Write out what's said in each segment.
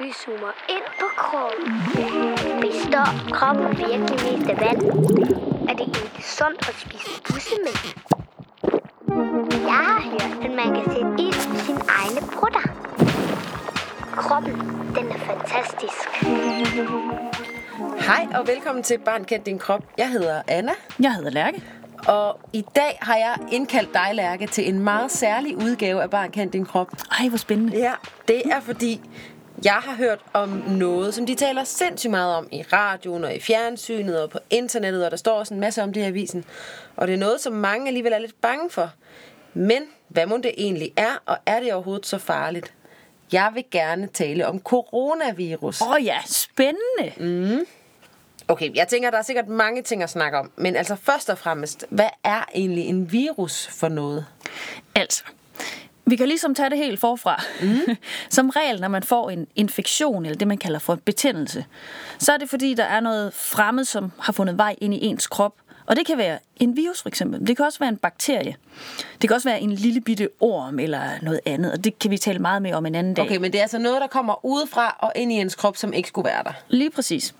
Vi zoomer ind på kroppen. Består kroppen virkelig mest af vand? Er det egentlig sundt at spise bussemænd? Jeg har hørt, at man kan sætte ild i sine egne brutter. Kroppen, den er fantastisk. Hej og velkommen til Barn Kendt Din Krop. Jeg hedder Anna, Jeg hedder Lærke. og i dag har jeg indkaldt dig, Lærke, til en meget særlig udgave af Barn Kendt Din Krop. Ej, hvor spændende. Ja, det er fordi, jeg har hørt om noget, som de taler sindssygt meget om i radioen og i fjernsynet og på internettet, og der står også en masse om det i avisen. Og det er noget, som mange alligevel er lidt bange for. Men hvad må det egentlig er, og er det overhovedet så farligt? Jeg vil gerne tale om coronavirus. Åh oh, ja, spændende. Mm. Okay, jeg tænker, der er sikkert mange ting at snakke om. Men altså først og fremmest, hvad er egentlig en virus for noget? Altså, vi kan ligesom tage det helt forfra. Mm. Som regel, når man får en infektion, eller det man kalder for en betændelse, så er det fordi, der er noget fremmed, som har fundet vej ind i ens krop. Og det kan være en virus for eksempel. Det kan også være en bakterie. Det kan også være en lille bitte orm eller noget andet. Og det kan vi tale meget mere om en anden dag. Okay, men det er altså noget, der kommer udefra og ind i ens krop, som ikke skulle være der. Lige præcis.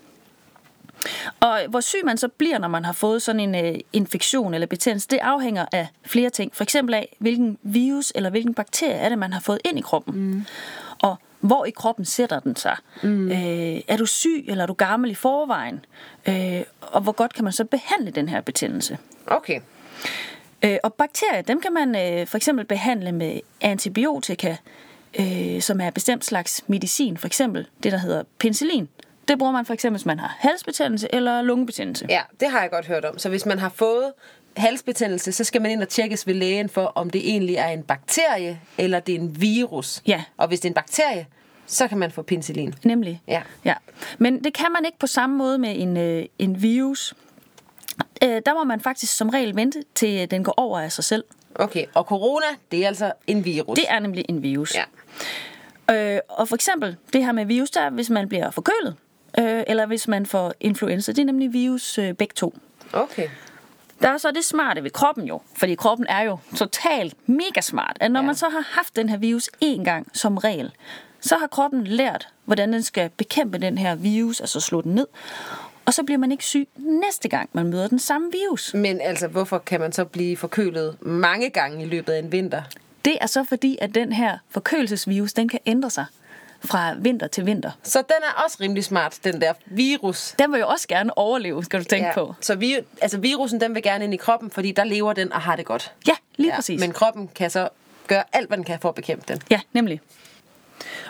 Og hvor syg man så bliver, når man har fået sådan en øh, infektion eller betændelse, det afhænger af flere ting. For eksempel af, hvilken virus eller hvilken bakterie er det, man har fået ind i kroppen. Mm. Og hvor i kroppen sætter den sig. Mm. Øh, er du syg, eller er du gammel i forvejen? Øh, og hvor godt kan man så behandle den her betændelse? Okay. Øh, og bakterier, dem kan man øh, for eksempel behandle med antibiotika, øh, som er bestemt slags medicin. For eksempel det, der hedder penicillin. Det bruger man for eksempel, hvis man har halsbetændelse eller lungebetændelse. Ja, det har jeg godt hørt om. Så hvis man har fået halsbetændelse, så skal man ind og tjekkes ved lægen for, om det egentlig er en bakterie, eller det er en virus. Ja. Og hvis det er en bakterie, så kan man få penicillin. Nemlig. Ja. ja. Men det kan man ikke på samme måde med en, øh, en virus. Øh, der må man faktisk som regel vente, til øh, den går over af sig selv. Okay, og corona, det er altså en virus. Det er nemlig en virus. Ja. Øh, og for eksempel det her med virus, der er, hvis man bliver forkølet, øh, eller hvis man får influenza. Det er nemlig virus øh, begge to. Okay. Der er så det smarte ved kroppen jo, fordi kroppen er jo totalt mega smart, at når Ja. man så har haft den her virus én gang som regel, så har kroppen lært, hvordan den skal bekæmpe den her virus, altså slå den ned, og så bliver man ikke syg næste gang, man møder den samme virus. Men altså, hvorfor kan man så blive forkølet mange gange i løbet af en vinter? Det er så fordi, at den her forkølelsesvirus, den kan ændre sig fra vinter til vinter. Så den er også rimelig smart, den der virus. Den vil jo også gerne overleve, skal du tænke ja. på. Så vi, altså virusen, den vil gerne ind i kroppen, fordi der lever den og har det godt. Ja, lige ja, præcis. Men kroppen kan så gøre alt, hvad den kan for at bekæmpe den. Ja, nemlig.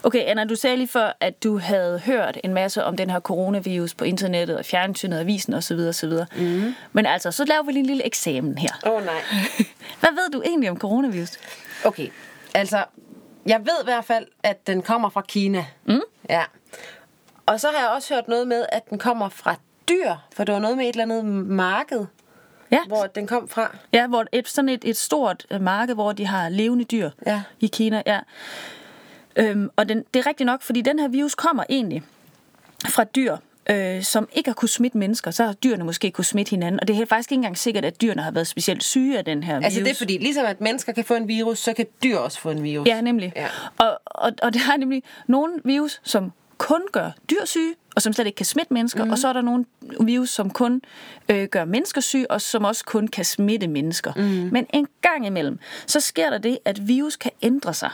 Okay, Anna, du sagde lige før, at du havde hørt en masse om den her coronavirus på internettet og fjernsynet, avisen osv. osv. Mm. Men altså, så laver vi lige en lille eksamen her. Åh oh, nej. Hvad ved du egentlig om coronavirus? Okay, altså, jeg ved i hvert fald, at den kommer fra Kina. Mm. Ja. Og så har jeg også hørt noget med, at den kommer fra dyr, for det var noget med et eller andet marked, Ja, hvor den kom fra. ja hvor et, sådan et, et stort øh, marked, hvor de har levende dyr Ja. i Kina. Ja. Øhm, og den, det er rigtigt nok, fordi den her virus kommer egentlig fra dyr, øh, som ikke har kunnet smitte mennesker. Så har dyrene måske kunne smitte hinanden. Og det er faktisk ikke engang sikkert, at dyrene har været specielt syge af den her Altså virus. det er fordi, ligesom at mennesker kan få en virus, så kan dyr også få en virus. Ja, nemlig. Ja. Og, og, og det er nemlig nogle virus, som kun gør dyr syge, og som slet ikke kan smitte mennesker. Mm. Og så er der nogle virus, som kun øh, gør mennesker syge, og som også kun kan smitte mennesker. Mm. Men en gang imellem, så sker der det, at virus kan ændre sig.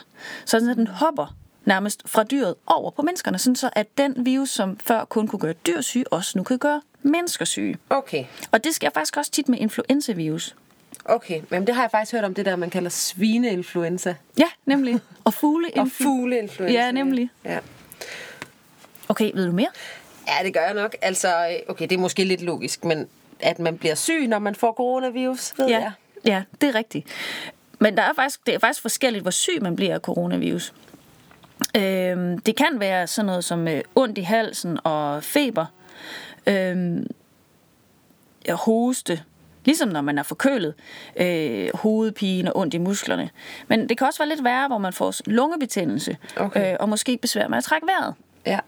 Sådan at den hopper nærmest fra dyret over på menneskerne, sådan så at den virus, som før kun kunne gøre dyr syge, også nu kan gøre mennesker syge. Okay, Og det sker faktisk også tit med influenzavirus. okay. Men det har jeg faktisk hørt om det der, man kalder svineinfluenza. Ja, nemlig. Og fugle Og fugleinfluenza. Ja, nemlig. Ja. Okay, ved du mere? ja, det gør jeg nok. Altså, okay, det er måske lidt logisk, men at man bliver syg, når man får coronavirus, ved Ja, jeg. ja, det er rigtigt. Men der er faktisk, det er faktisk forskelligt, hvor syg man bliver af coronavirus. Øhm, det kan være sådan noget som øh, ondt i halsen og feber, øhm, hoste, ligesom når man er forkølet, øh, hovedpine og ondt i musklerne. Men det kan også være lidt værre, hvor man får lungebetændelse, Okay. øh, og måske besvær med at trække vejret. Ja.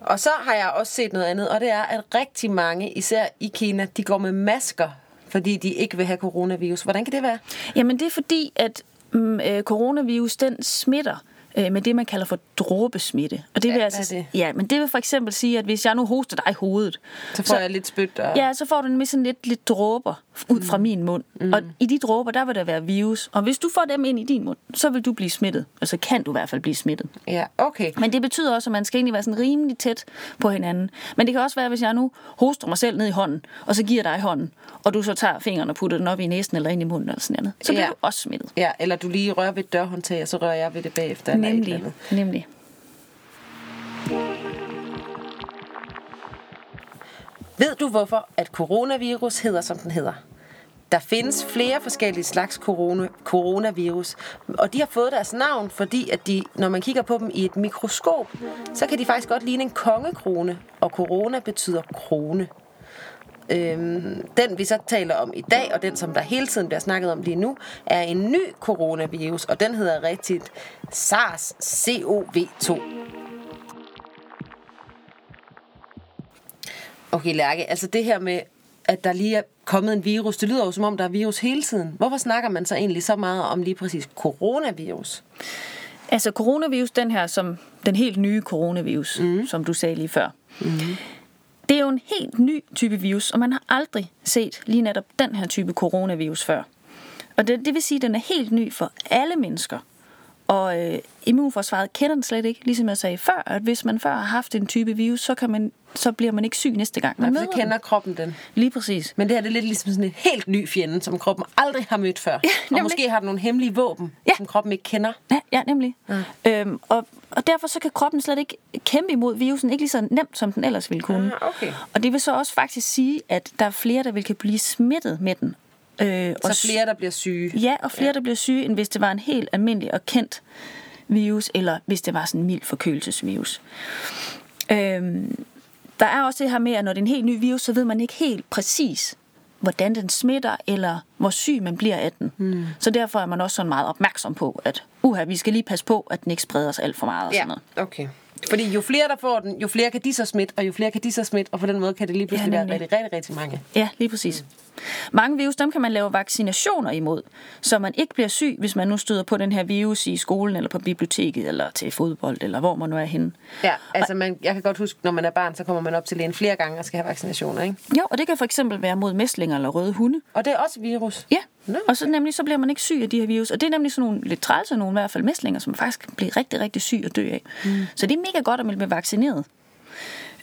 Og så har jeg også set noget andet, og det er, at rigtig mange, især i Kina, de går med masker, fordi de ikke vil have coronavirus. Hvordan kan det være? Jamen det er fordi, at mm, øh, coronavirus den smitter øh, med det, man kalder for dråbesmitte. Og det vil Hvad altså, det? Ja, men det vil for eksempel sige, at hvis jeg nu hoster dig i hovedet, Så får jeg lidt spyt. Og... Ja, så får du nemlig sådan lidt, lidt dråber ud fra min mund. Mm. Og i de dråber, der vil der være virus. Og hvis du får dem ind i din mund, så vil du blive smittet. Altså kan du i hvert fald blive smittet. ja, okay. Men det betyder også, at man skal egentlig være sådan rimelig tæt på hinanden. Men det kan også være, hvis jeg nu hoster mig selv ned i hånden, og så giver dig hånden, og du så tager fingeren og putter den op i næsen eller ind i munden eller sådan noget, så bliver Ja. du også smittet. Ja, eller du lige rører ved et dørhåndtag, og så rører jeg ved det bagefter. Eller et eller Nemlig. andet. Nemlig. Ved du hvorfor, at coronavirus hedder, som den hedder? Der findes flere forskellige slags corona, coronavirus, og de har fået deres navn, fordi at de, når man kigger på dem i et mikroskop, så kan de faktisk godt ligne en kongekrone, og corona betyder krone. Øhm, den vi så taler om i dag, og den som der hele tiden bliver snakket om lige nu, er en ny coronavirus, og den hedder rigtigt SARS-CoV-2. Okay, Lærke, altså det her med, at der lige er kommet en virus, det lyder jo som om, der er virus hele tiden. Hvorfor snakker man så egentlig så meget om lige præcis coronavirus? Altså coronavirus, den her som den helt nye coronavirus, mm. som du sagde lige før. Mm. Det er jo en helt ny type virus, og man har aldrig set lige netop den her type coronavirus før. Og det, det vil sige, at den er helt ny for alle mennesker. Og øh, immunforsvaret kender den slet ikke, ligesom jeg sagde før, at hvis man før har haft en type virus, så, kan man, så bliver man ikke syg næste gang. Man Man så kender kroppen den. den. Lige præcis. Men det her det er lidt ligesom sådan en helt ny fjende, som kroppen aldrig har mødt før. og nemlig. måske har den nogle hemmelige våben, Ja. som kroppen ikke kender. Ja, ja nemlig. Mm. Øhm, og, og derfor så kan kroppen slet ikke kæmpe imod virusen, ikke lige så nemt, som den ellers ville kunne. Ah, okay. Og det vil så også faktisk sige, at der er flere, der vil kan blive smittet med den. Øh, og Så flere, der bliver syge. Ja, og flere, ja. der bliver syge, end hvis det var en helt almindelig og kendt virus, eller hvis det var sådan en mild forkølelsesvirus. Øhm, der er også det her med, at når det er en helt ny virus, så ved man ikke helt præcis, hvordan den smitter, eller hvor syg man bliver af den. Mm. Så derfor er man også sådan meget opmærksom på, at uha, vi skal lige passe på, at den ikke spreder sig alt for meget. Og Ja, sådan noget. okay. Fordi jo flere, der får den, jo flere kan de så smitte, og jo flere kan de så smitte, og på den måde kan det lige pludselig Ja, være nemlig. rigtig, rigtig, rigtig mange. Ja, lige præcis. Mange virus, dem kan man lave vaccinationer imod, så man ikke bliver syg, hvis man nu støder på den her virus i skolen, eller på biblioteket, eller til fodbold, eller hvor man nu er henne. Ja, altså man, jeg kan godt huske, når man er barn, så kommer man op til lægen flere gange og skal have vaccinationer, ikke? Jo, og det kan for eksempel være mod mæslinger eller røde hunde. Og det er også virus. Ja, Nå. og så nemlig så bliver man ikke syg af de her virus. Og det er nemlig sådan nogle lidt trælse nogle, i hvert fald mæslinger, som faktisk kan blive rigtig, rigtig syg og dø af. Mm. Så det er mega godt, at man bliver vaccineret.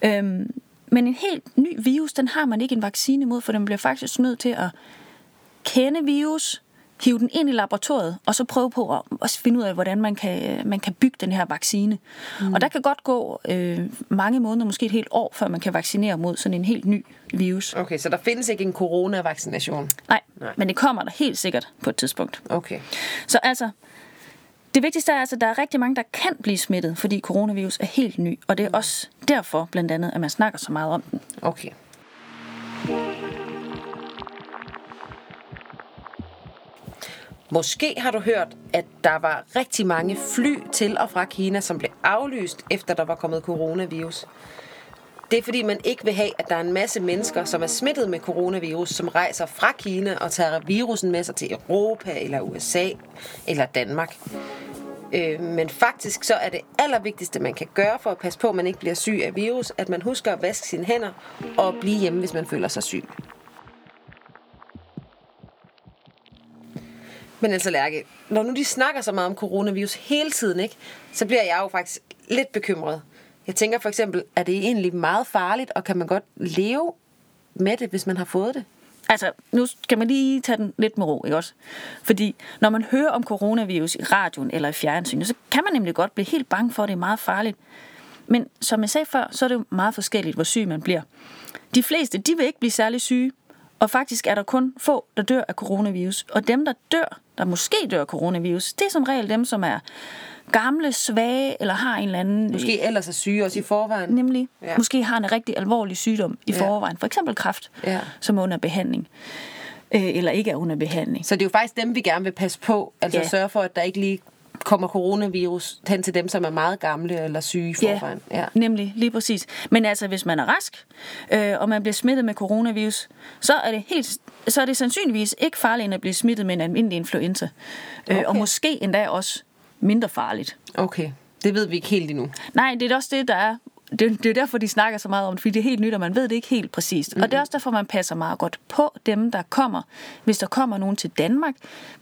Øhm, men en helt ny virus, den har man ikke en vaccine mod, for den bliver faktisk nødt til at kende virus, hive den ind i laboratoriet, og så prøve på at, at finde ud af, hvordan man kan, man kan bygge den her vaccine. Mm. Og der kan godt gå øh, mange måneder, måske et helt år, før man kan vaccinere mod sådan en helt ny virus. Okay, så der findes ikke en coronavaccination. Nej, Nej, men det kommer der helt sikkert på et tidspunkt. Okay. Så altså, det vigtigste er altså, at der er rigtig mange, der kan blive smittet, fordi coronavirus er helt ny. Og det er også derfor, blandt andet, at man snakker så meget om den. Okay. Måske har du hørt, at der var rigtig mange fly til og fra Kina, som blev aflyst, efter der var kommet coronavirus. Det er fordi, man ikke vil have, at der er en masse mennesker, som er smittet med coronavirus, som rejser fra Kina og tager virusen med sig til Europa, eller USA, eller Danmark. Øh, men faktisk så er det allervigtigste, man kan gøre for at passe på, at man ikke bliver syg af virus, at man husker at vaske sine hænder og blive hjemme, hvis man føler sig syg. Men altså Lærke, når nu de snakker så meget om coronavirus hele tiden, ikke, så bliver jeg jo faktisk lidt bekymret. Jeg tænker for eksempel, er det egentlig meget farligt, og kan man godt leve med det, hvis man har fået det? Altså, nu skal man lige tage den lidt med ro, ikke også? Fordi når man hører om coronavirus i radioen eller i fjernsynet, så kan man nemlig godt blive helt bange for, at det er meget farligt. Men som jeg sagde før, så er det jo meget forskelligt, hvor syg man bliver. De fleste, de vil ikke blive særlig syge, og faktisk er der kun få, der dør af coronavirus. Og dem, der dør, der måske dør af coronavirus, det er som regel dem, som er gamle, svage, eller har en eller anden... Måske ellers er syge også i forvejen. Nemlig. Ja. Ja. Måske har en rigtig alvorlig sygdom i Ja. forvejen. For eksempel kræft, Ja. som er under behandling. Øh, eller ikke er under behandling. Så det er jo faktisk dem, vi gerne vil passe på. Altså Ja. sørge for, at der ikke lige kommer coronavirus hen til dem, som er meget gamle eller syge i forvejen. Ja. nemlig, lige præcis. Men altså, hvis man er rask, øh, og man bliver smittet med coronavirus, så er det helt, så er det sandsynligvis ikke farligt end at blive smittet med en almindelig influenza. Okay. Øh, og måske endda også mindre farligt. Okay, det ved vi ikke helt endnu. Nej, det er også det, der er det, det er derfor, de snakker så meget om det, fordi det er helt nyt, og man ved det ikke helt præcist. Mm-hmm. Og det er også derfor, man passer meget godt på dem, der kommer. Hvis der kommer nogen til Danmark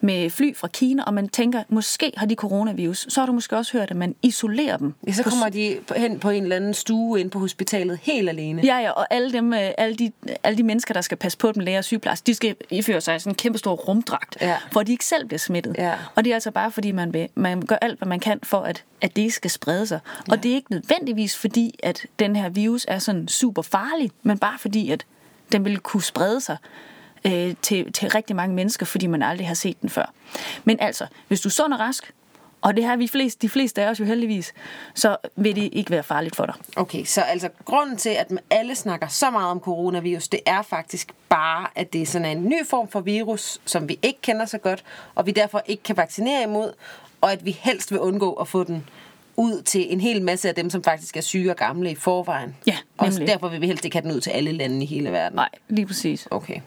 med fly fra Kina, og man tænker, måske har de coronavirus, så har du måske også hørt, at man isolerer dem. Ja, så kommer de hen på en eller anden stue ind på hospitalet helt alene. Ja, ja, og alle, dem, øh, alle, de, alle de mennesker, der skal passe på dem, læger og sygeplejersker, de skal iføre sig sådan en kæmpe stor rumdragt, ja. hvor de ikke selv bliver smittet. Ja. Og det er altså bare, fordi man, vil, man gør alt, hvad man kan for, at, at det ikke skal sprede sig. Ja. Og det er ikke nødvendigvis, fordi at den her virus er sådan super farlig, men bare fordi, at den vil kunne sprede sig øh, til, til rigtig mange mennesker, fordi man aldrig har set den før. Men altså, hvis du er sund og rask, og det har vi flest, de fleste af os jo heldigvis, så vil det ikke være farligt for dig. Okay, så altså grunden til, at alle snakker så meget om coronavirus, det er faktisk bare, at det er sådan en ny form for virus, som vi ikke kender så godt, og vi derfor ikke kan vaccinere imod, og at vi helst vil undgå at få den ud til en hel masse af dem, som faktisk er syge og gamle i forvejen. Ja, nemlig. Og derfor vil vi helst ikke have den ud til alle lande i hele verden. Nej, lige præcis. Okay.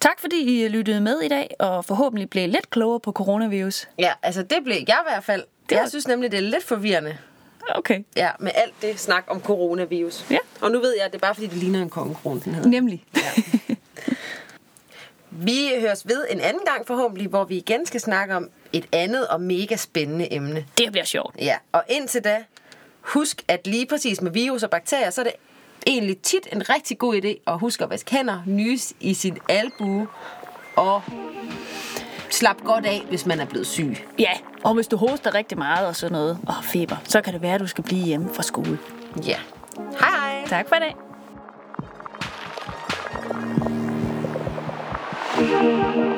Tak fordi I lyttede med i dag, og forhåbentlig blev lidt klogere på coronavirus. Ja, altså det blev jeg i hvert fald. Det var... Jeg synes nemlig, det er lidt forvirrende. Okay. Ja, med alt det snak om coronavirus. Ja. Og nu ved jeg, at det er bare fordi, det ligner en kongekrone, den hedder. Nemlig. Ja. Vi høres ved en anden gang forhåbentlig, hvor vi igen skal snakke om et andet og mega spændende emne. Det bliver sjovt. Ja, og indtil da, husk at lige præcis med virus og bakterier, så er det egentlig tit en rigtig god idé at huske at vaske hænder, nys i sin albue og slap godt af, hvis man er blevet syg. Ja, og hvis du hoster rigtig meget og sådan noget, og feber, så kan det være, at du skal blive hjemme fra skole. Ja. Hej hej. Tak for det. thank you